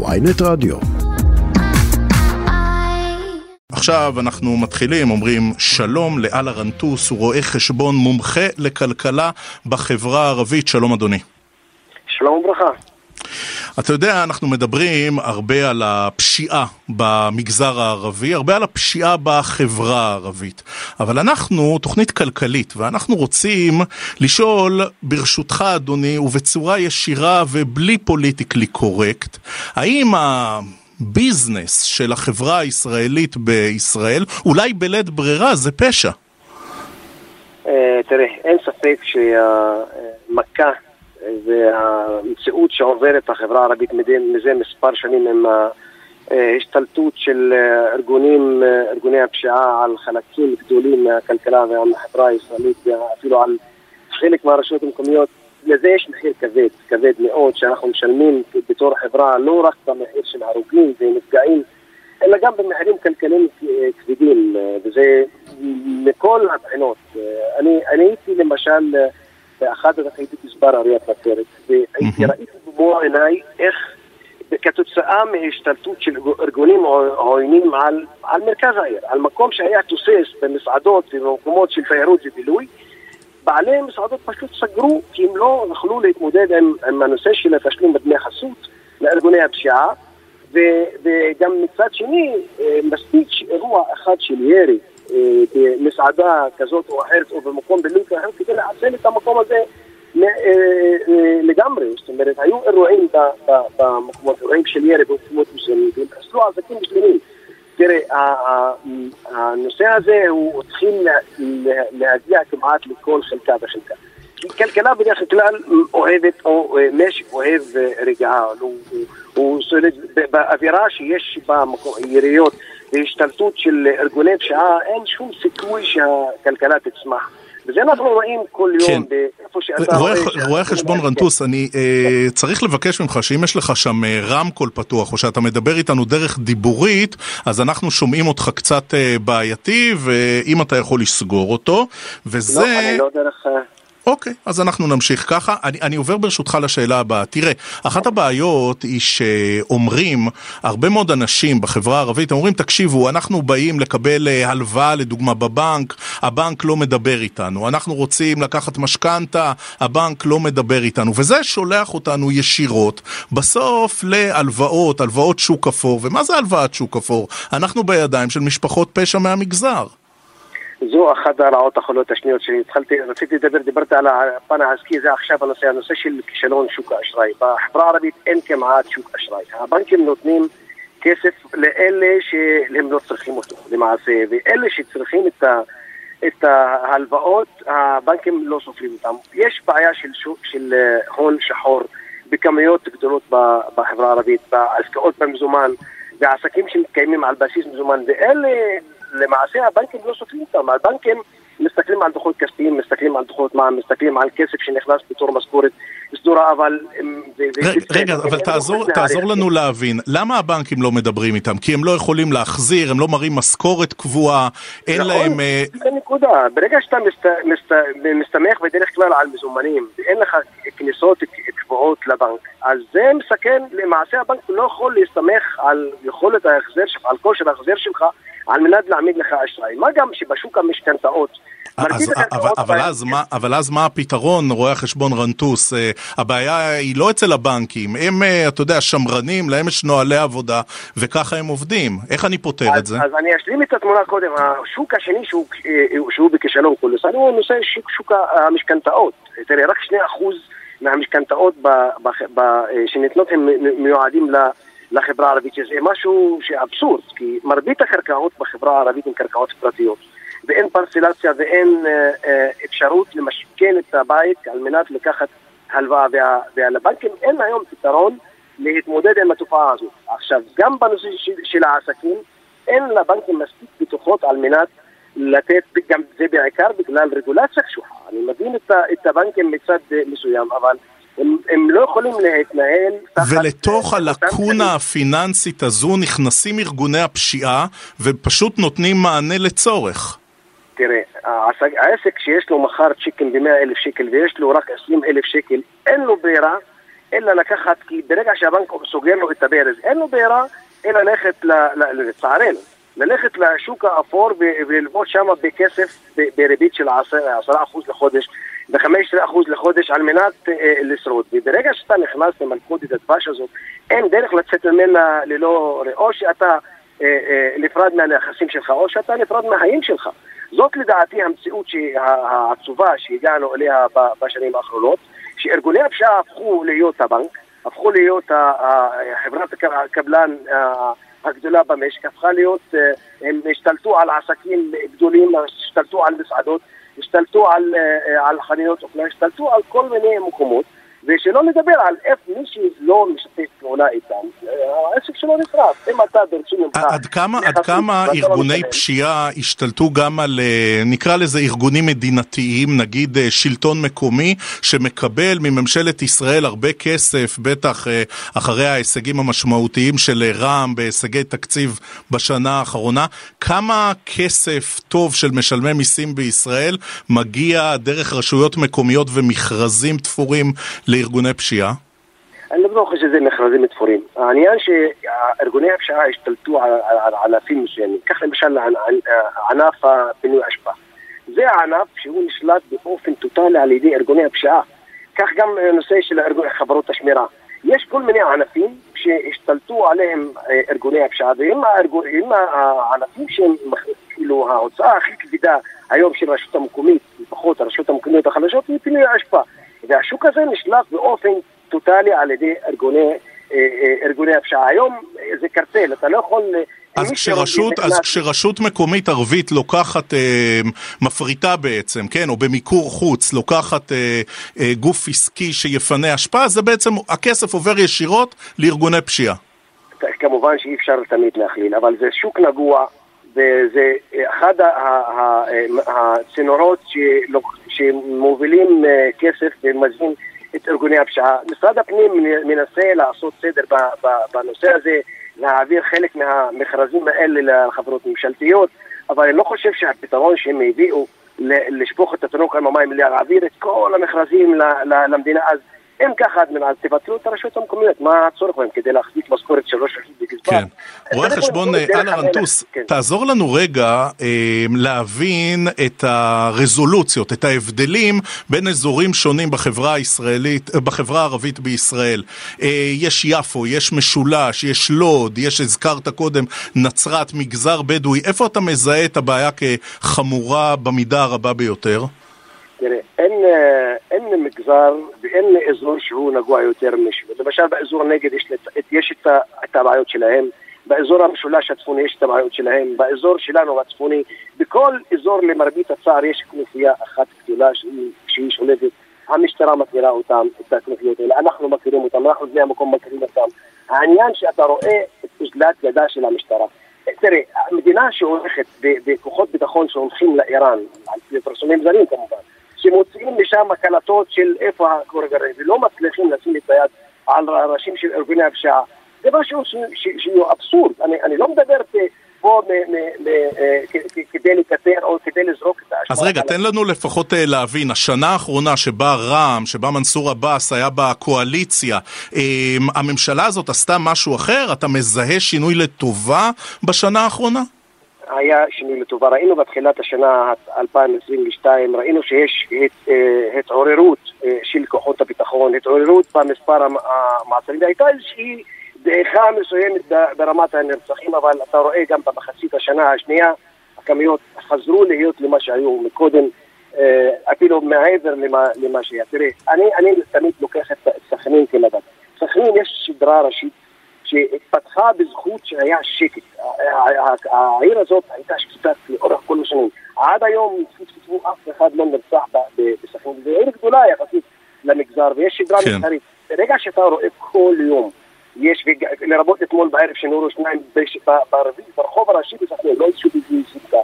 ויינט רדיו. עכשיו אנחנו מתחילים, אומרים שלום לאלה רנטוס, הוא רואה חשבון מומחה לכלכלה בחברה הערבית, שלום אדוני. שלום וברכה. אתה יודע, אנחנו מדברים הרבה על הפשיעה במגזר הערבי, הרבה על הפשיעה בחברה הערבית. אבל אנחנו תוכנית כלכלית, ואנחנו רוצים לשאול, ברשותך אדוני, ובצורה ישירה ובלי פוליטיקלי קורקט, האם ה... ביזנס של החברה הישראלית בישראל, אולי בלית ברירה זה פשע. אה, תראה, אין ספק שהמכה והמציאות שעוברת החברה הערבית מזה מספר שנים עם ההשתלטות של ארגונים, ארגוני הפשיעה על חלקים גדולים מהכלכלה והחברה הישראלית ואפילו על חלק מהרשויות המקומיות לזה יש מחיר כבד, כבד מאוד, שאנחנו משלמים בתור חברה לא רק במחיר של הרוגים ונפגעים, אלא גם במחירים כלכליים כבדים, וזה מכל הבחינות. אני, אני הייתי למשל באחד הייתי גזבר עיריית נצרת, והייתי ראיתי במו עיניי איך כתוצאה מהשתלטות של ארגונים עוינים על, על מרכז העיר, על מקום שהיה תוסס במסעדות ובמקומות של תיירות ובילוי, בעלי מסעדות פשוט סגרו כי הם לא יכלו להתמודד עם, עם הנושא של התשלום בדמי חסות לארגוני הפשיעה ו, וגם מצד שני אה, מספיק אירוע אחד של ירי אה, במסעדה כזאת או אחרת או במקום בלוק אחר כדי לעצל את המקום הזה לגמרי, זאת אומרת היו אירועים במקומות, אירועים של ירי במקומות מסוימים והם חסלו עסקים שלמים תראה, הנושא הזה הוא התחיל להגיע כמעט לכל חלקה וחלקה. כי כלכלה בדרך כלל אוהבת, או משק אוהב רגעה, הוא סולד באווירה שיש בה יריות והשתלטות של ארגוני פשיעה, אין שום סיכוי שהכלכלה תצמח. וזה אנחנו רואים כל יום כן. באיפה שאתה רואה... רואה חשבון רנטוס, אני אה, צריך לבקש ממך שאם יש לך שם אה, רמקול פתוח, או שאתה מדבר איתנו דרך דיבורית, אז אנחנו שומעים אותך קצת אה, בעייתי, ואם אתה יכול לסגור אותו, וזה... לא, אני לא דרך... אוקיי, אז אנחנו נמשיך ככה. אני, אני עובר ברשותך לשאלה הבאה. תראה, אחת הבעיות היא שאומרים, הרבה מאוד אנשים בחברה הערבית, אומרים, תקשיבו, אנחנו באים לקבל אה, הלוואה, לדוגמה, בבנק, הבנק לא מדבר איתנו. אנחנו רוצים לקחת משכנתה, הבנק לא מדבר איתנו. וזה שולח אותנו ישירות, בסוף להלוואות, הלוואות שוק אפור. ומה זה הלוואת שוק אפור? אנחנו בידיים של משפחות פשע מהמגזר. זו אחת הרעות החולות השניות שהתחלתי, רציתי לדבר, דיברתי על הפן העסקי, זה עכשיו הנושא, הנושא של כישלון שוק האשראי. בחברה הערבית אין כמעט שוק אשראי. הבנקים נותנים כסף לאלה שהם לא צריכים אותו למעשה, ואלה שצריכים את, ה, את ההלוואות, הבנקים לא סופרים אותם. יש בעיה של, שוק, של אה, הון שחור בכמויות גדולות בחברה הערבית, בעסקאות במזומן, ועסקים שמתקיימים על בסיס מזומן, ואלה למעשה הבנקים לא סופרים אותם, הבנקים מסתכלים על דוחות כספיים, מסתכלים על דוחות מע"מ, מסתכלים על כסף שנכנס בתור משכורת סדורה, אבל... רגע, אבל תעזור, תעזור לנו להבין, למה הבנקים לא מדברים איתם? כי הם לא יכולים להחזיר, הם לא מראים משכורת קבועה, אין נכון, להם... אה, זה נקודה, ברגע שאתה מסת, מסת, מסתמך בדרך כלל על מזומנים, ואין לך כניסות קבועות לבנק, אז זה מסכן, למעשה הבנק לא יכול להסתמך על יכולת ההחזר שלך, על כושר ההחזר שלך על מנת להעמיד לך אשראי. מה גם שבשוק המשכנתאות אז, אבל, אבל, אז מה, אבל אז מה הפתרון, רואה החשבון רנטוס? הבעיה היא לא אצל הבנקים, הם, uh, אתה יודע, שמרנים, להם יש נוהלי עבודה, וככה הם עובדים. איך אני פותר אז, את זה? אז אני אשלים את התמונה קודם. השוק השני שהוא, אה, שהוא בכישלון קולוסלי הוא נושא שוק, שוק המשכנתאות. תראה, רק 2% מהמשכנתאות שניתנות הם מיועדים ל... לחברה הערבית, שזה משהו שאבסורד, כי מרבית הקרקעות בחברה הערבית הן קרקעות פרטיות, ואין פרסלציה ואין אה, אה, אפשרות למשכן את הבית על מנת לקחת הלוואה, וה, ולבנקים אין היום פתרון להתמודד עם התופעה הזאת. עכשיו, גם בנושא של, של העסקים, אין לבנקים מספיק בטוחות על מנת לתת, גם זה בעיקר בגלל רגולציה קשוחה. אני מבין את, את הבנקים מצד מסוים, אבל הם, הם לא יכולים להתנהל תחת... ולתוך הלקונה הפיננסית הזו נכנסים ארגוני הפשיעה ופשוט נותנים מענה לצורך. תראה, העסק שיש לו מחר צ'יקן ב-100 אלף שקל ויש לו רק 20 אלף שקל, אין לו ברירה אלא לקחת, כי ברגע שהבנק סוגר לו את הברז, אין לו ברירה אלא ללכת, לצערנו, ללכת לשוק האפור וללוות שם בכסף בריבית של 10% לחודש ו-15% לחודש על מנת אה, לשרוד. וברגע שאתה נכנס למלכודת הדבש הזאת, אין דרך לצאת ממנה ללא... או שאתה אה, אה, נפרד מהנכסים שלך, או שאתה נפרד מהחיים שלך. זאת לדעתי המציאות העצובה שהגענו אליה בשנים האחרונות, שארגוני הפשיעה הפכו להיות הבנק, הפכו להיות חברת הקבלן הגדולה במשק, הפכה להיות, הם השתלטו על עסקים גדולים, השתלטו על מסעדות, השתלטו על, על חנויות אופנה, השתלטו על כל מיני מקומות ושלא לדבר על איך מי שלא משתף פעולה איתם, שלו נשרף. אם אתה דורשים ממך... עד כמה, עד כמה לא ארגוני פשיעה השתלטו גם על, אה, נקרא לזה ארגונים מדינתיים, נגיד אה, שלטון מקומי, שמקבל מממשלת ישראל הרבה כסף, בטח אה, אחרי ההישגים המשמעותיים של רע"מ בהישגי תקציב בשנה האחרונה, כמה כסף טוב של משלמי מיסים בישראל מגיע דרך רשויות מקומיות ומכרזים תפורים לארגוני פשיעה? אני לא בטוח שזה מכרזים תפורים. העניין שארגוני הפשיעה השתלטו על ענפים מסוימים. קח למשל ענף הפינוי אשפה. זה הענף שהוא נשלט באופן טוטאלי על ידי ארגוני הפשיעה. כך גם נושא של חברות השמירה. יש כל מיני ענפים שהשתלטו עליהם אה, ארגוני הפשיעה, והם הענפים שהם, כאילו, ההוצאה הכי כבדה היום של הרשות המקומית, לפחות הרשויות המקומיות החלשות, היא פינוי האשפה. והשוק הזה נשלט באופן טוטאלי על ידי ארגוני, אה, אה, ארגוני הפשיעה. היום זה קרטל, אתה לא יכול... אז כשרשות, אז כשרשות מקומית ערבית לוקחת, אה, מפריטה בעצם, כן, או במיקור חוץ, לוקחת אה, אה, גוף עסקי שיפנה אשפה, זה בעצם, הכסף עובר ישירות לארגוני פשיעה. כמובן שאי אפשר תמיד להכליל, אבל זה שוק נגוע, וזה אחד הצינורות שמובילים אה, כסף ומזין את ארגוני הפשיעה. משרד הפנים מנסה לעשות סדר בנושא הזה, להעביר חלק מהמכרזים האלה לחברות ממשלתיות, אבל אני לא חושב שהפתרון שהם הביאו לשפוך את התינוק עם המים, להעביר את כל המכרזים למדינה, אז אם ככה, אז תבטלו את הרשויות המקומיות, מה הצורך בהם כדי להחזיק משכורת של ראש רשות בגזבר? כן. רואה חשבון אללה רנטוס, כן. תעזור לנו רגע אה, להבין את הרזולוציות, את ההבדלים בין אזורים שונים בחברה הישראלית, אה, בחברה הערבית בישראל. אה, יש יפו, יש משולש, יש לוד, יש, הזכרת קודם, נצרת, מגזר בדואי. איפה אתה מזהה את הבעיה כחמורה במידה הרבה ביותר? תראה, אין, אה, אין מגזר ואין אזור שהוא נגוע יותר משהו. למשל באזור הנגד יש, יש את, את הבעיות שלהם, באזור המשולש הצפוני יש את הבעיות שלהם, באזור שלנו הצפוני, בכל אזור למרבית הצער יש כנופיה אחת גדולה שהיא, שהיא שולטת. המשטרה מכירה אותם, את הכנופיות האלה, אנחנו מכירים אותם, אנחנו בני המקום מכירים אותם. העניין שאתה רואה את אוזלת ידה של המשטרה. תראה, המדינה שהולכת בכוחות ביטחון שהולכים לאיראן, על פרסומים זרים כמובן, שמוציאים משם קלטות של איפה הכור הגרעיני ולא מצליחים לשים את היד על ראשים של ארגוני הפשיעה. זה משהו שהוא אבסורד. אני, אני לא מדבר פה אה, כדי לקטר או כדי לזרוק את האשמה. אז רגע, תן לנו לפחות אה, להבין, השנה האחרונה שבה רע"מ, שבה מנסור עבאס היה בקואליציה, אמ, הממשלה הזאת עשתה משהו אחר? אתה מזהה שינוי לטובה בשנה האחרונה? היה שינוי לטובה. ראינו בתחילת השנה 2022, ראינו שיש הת, אה, התעוררות אה, של כוחות הביטחון, התעוררות במספר המעצרים, והייתה איזושהי דעיכה מסוימת ברמת הנרצחים, אבל אתה רואה גם במחצית השנה השנייה, הכמויות חזרו להיות למה שהיו מקודם, אה, אפילו מעבר למה, למה שהיה. תראה, אני, אני תמיד לוקח את סכנין כמדד. סכנין יש שדרה ראשית שהתפתחה בזכות שהיה שקט. העיר הזאת הייתה שקטה לאורך כל השנים. עד היום, תפסו אף אחד לא נרצח בסכנין. זו עיר גדולה יחסית למגזר, ויש שגרה כן. מסחרית. ברגע שאתה רואה כל יום, יש, לרבות אתמול בערב שנורו שניים ברחוב הראשי בסכנין, לא איזשהו ביזוי סדקה.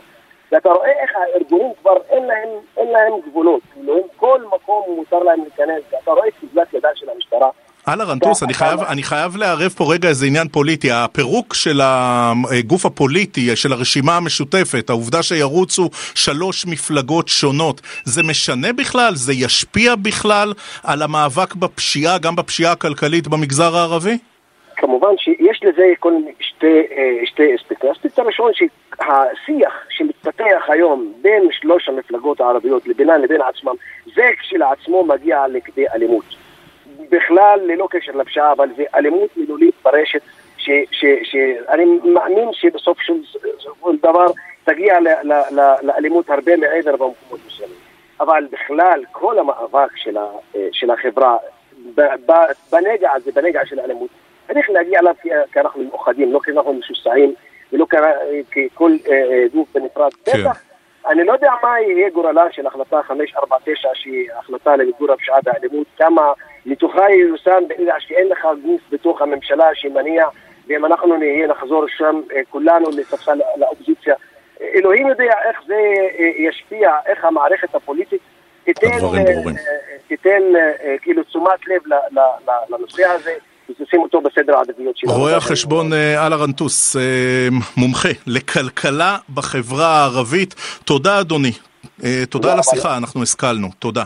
ואתה רואה איך הארגונים כבר אין להם, אין להם גבולות, כאילו כל מקום מותר להם להיכנס, ואתה רואה את הלאה רנטוס, אני חייב, אני חייב לערב פה רגע איזה עניין פוליטי. הפירוק של הגוף הפוליטי, של הרשימה המשותפת, העובדה שירוצו שלוש מפלגות שונות, זה משנה בכלל? זה ישפיע בכלל על המאבק בפשיעה, גם בפשיעה הכלכלית במגזר הערבי? כמובן שיש לזה כל שתי, שתי אספקטים. האספקט הראשון שהשיח שמתפתח היום בין שלוש המפלגות הערביות לבינן לבין עצמם, זה כשלעצמו מגיע לכדי אלימות. בכלל ללא קשר לפשיעה, אבל זה אלימות מילולית ברשת, שאני מאמין שבסוף של דבר תגיע לאלימות הרבה מעבר במקומות מסוימים. אבל בכלל, כל המאבק של, ה, של החברה בנגע הזה, בנגע של האלימות, צריך להגיע אליו כי אנחנו מאוחדים, לא כי אנחנו משוסעים ולא ככל גוף בנפרד. כן. בטח, אני לא יודע מה יהיה גורלה של החלטה 549, שהיא החלטה למיגור הפשיעה והאלימות, כמה מתוכה ייושם ברגע שאין לך גוף בתוך הממשלה שמניע, ואם אנחנו נהיה, נחזור שם כולנו לספסל לאופוזיציה. אלוהים יודע איך זה ישפיע, איך המערכת הפוליטית תיתן, תיתן כאילו תשומת לב לנושא הזה. ותשים אותו בסדר העדיפויות שלנו. רואה החשבון אללה רנטוס, מומחה לכלכלה בחברה הערבית. תודה אדוני. תודה על השיחה, אנחנו השכלנו. תודה.